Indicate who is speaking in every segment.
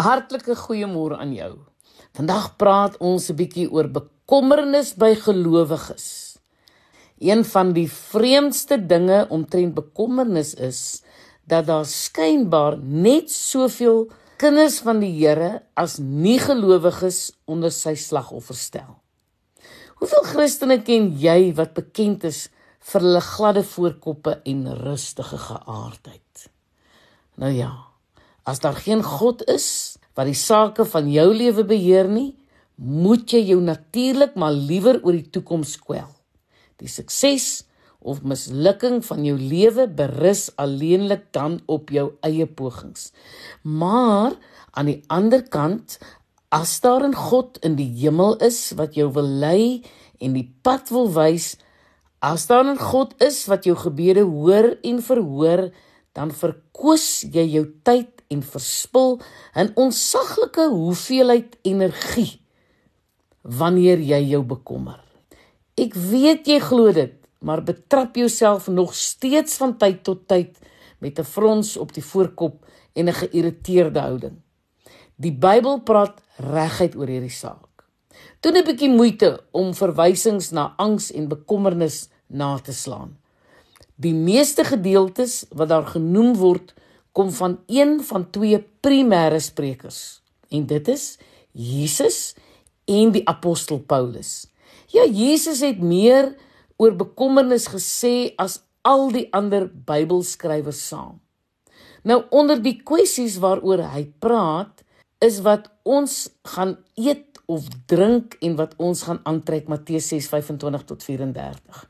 Speaker 1: 'n Hartlike goeiemôre aan jou. Vandag praat ons 'n bietjie oor bekommernis by gelowiges. Een van die vreemdste dinge omtrent bekommernis is dat daar skynbaar net soveel kinders van die Here as nie gelowiges onder sy slagoffer stel. Hoeveel Christene ken jy wat bekend is vir hulle gladde voorkoppe en rustige geaardheid? Nou ja, as daar geen God is wat die sake van jou lewe beheer nie, moet jy jou natuurlik maar liewer oor die toekoms kwel. Die sukses of mislukking van jou lewe berus alleenlik dan op jou eie pogings. Maar aan die ander kant, as daar 'n God in die hemel is wat jou wil lei en die pad wil wys, as daar 'n God is wat jou gebede hoor en verhoor, dan verkoos jy jou tyd en verspil 'n onsaglike hoeveelheid energie wanneer jy jou bekommer. Ek weet jy glo dit, maar betrap jouself nog steeds van tyd tot tyd met 'n frons op die voorkop en 'n geïrriteerde houding. Die Bybel praat reguit oor hierdie saak. Doen 'n bietjie moeite om verwysings na angs en bekommernis na te slaan. Die meeste gedeeltes wat daar genoem word, kom van een van twee primêre sprekers. En dit is Jesus en die apostel Paulus. Ja, Jesus het meer oor bekommernis gesê as al die ander Bybelskrywers saam. Nou onder die kwessies waaroor hy praat, is wat ons gaan eet of drink en wat ons gaan aantrek Matteus 6:25 tot 34.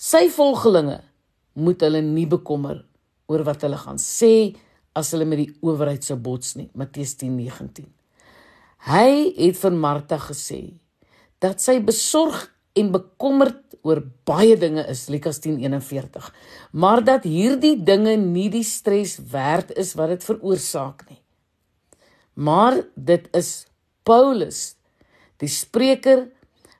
Speaker 1: Sy volgelinge moet hulle nie bekommer oor wat hulle gaan sê as hulle met die owerheid sou bots nie. Matteus 10:19. Hy het vir Martha gesê dat sy besorg en bekommerd oor baie dinge is Lukas 10:41 maar dat hierdie dinge nie die stres werd is wat dit veroorsaak nie maar dit is Paulus die spreker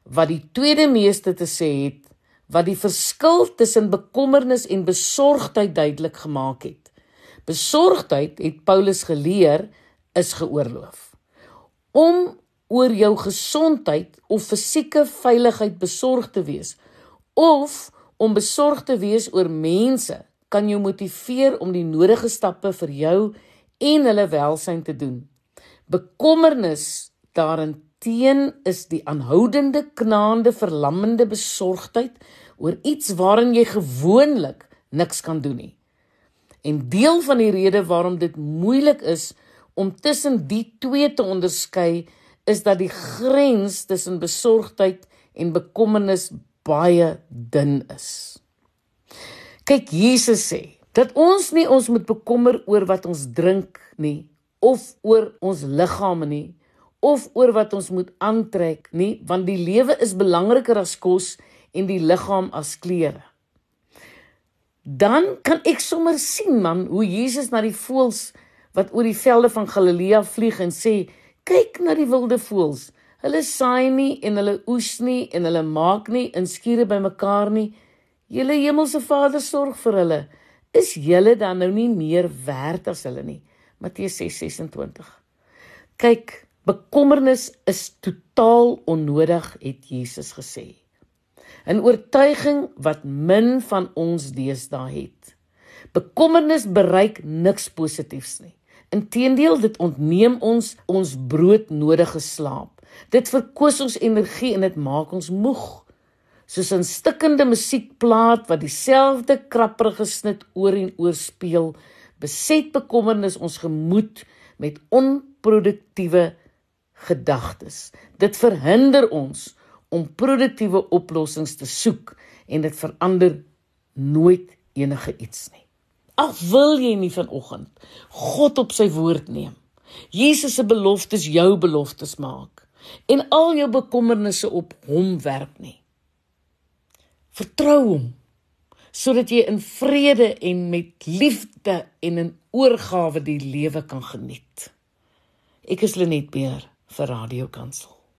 Speaker 1: wat die tweede meeste te sê het wat die verskil tussen bekommernis en besorgdheid duidelik gemaak het besorgdheid het Paulus geleer is geoorloof om oor jou gesondheid of fisieke veiligheid besorg te wees of om besorg te wees oor mense kan jou motiveer om die nodige stappe vir jou en hulle welsyn te doen. Bekommernis daarenteen is die aanhoudende knaande verlammende besorgdheid oor iets waarin jy gewoonlik niks kan doen nie. En deel van die rede waarom dit moeilik is om tussen die twee te onderskei is dat die grens tussen besorgdheid en bekommernis baie dun is. Kyk, Jesus sê dat ons nie ons moet bekommer oor wat ons drink nie of oor ons liggame nie of oor wat ons moet aantrek nie, want die lewe is belangriker as kos en die liggaam as klere. Dan kan ek sommer sien man hoe Jesus na die voëls wat oor die velde van Galilea vlieg en sê Kyk na die wilde voëls. Hulle saai nie en hulle oes nie en hulle maak nie in skure bymekaar nie. Julle hemelse Vader sorg vir hulle. Is julle dan nou nie meer werd as hulle nie? Matteus 6:26. Kyk, bekommernis is totaal onnodig, het Jesus gesê. 'n Oortuiging wat min van ons deesdae het. Bekommernis bereik niks positiefs nie. Inteendeel dit ontneem ons ons broodnodige slaap. Dit verkoos ons energie en dit maak ons moeg. Soos 'n stikkende musiekplaat wat dieselfde krapperige snit oor en oor speel, beset bekommernis ons gemoed met onproduktiewe gedagtes. Dit verhinder ons om produktiewe oplossings te soek en dit verander nooit enige iets nie. Ag wil jy nie vanoggend God op sy woord neem. Jesus se beloftes jou beloftes maak en al jou bekommernisse op hom werp nie. Vertrou hom sodat jy in vrede en met liefde en in oorgawe die lewe kan geniet. Ek is Lenet Beer for Radio Council.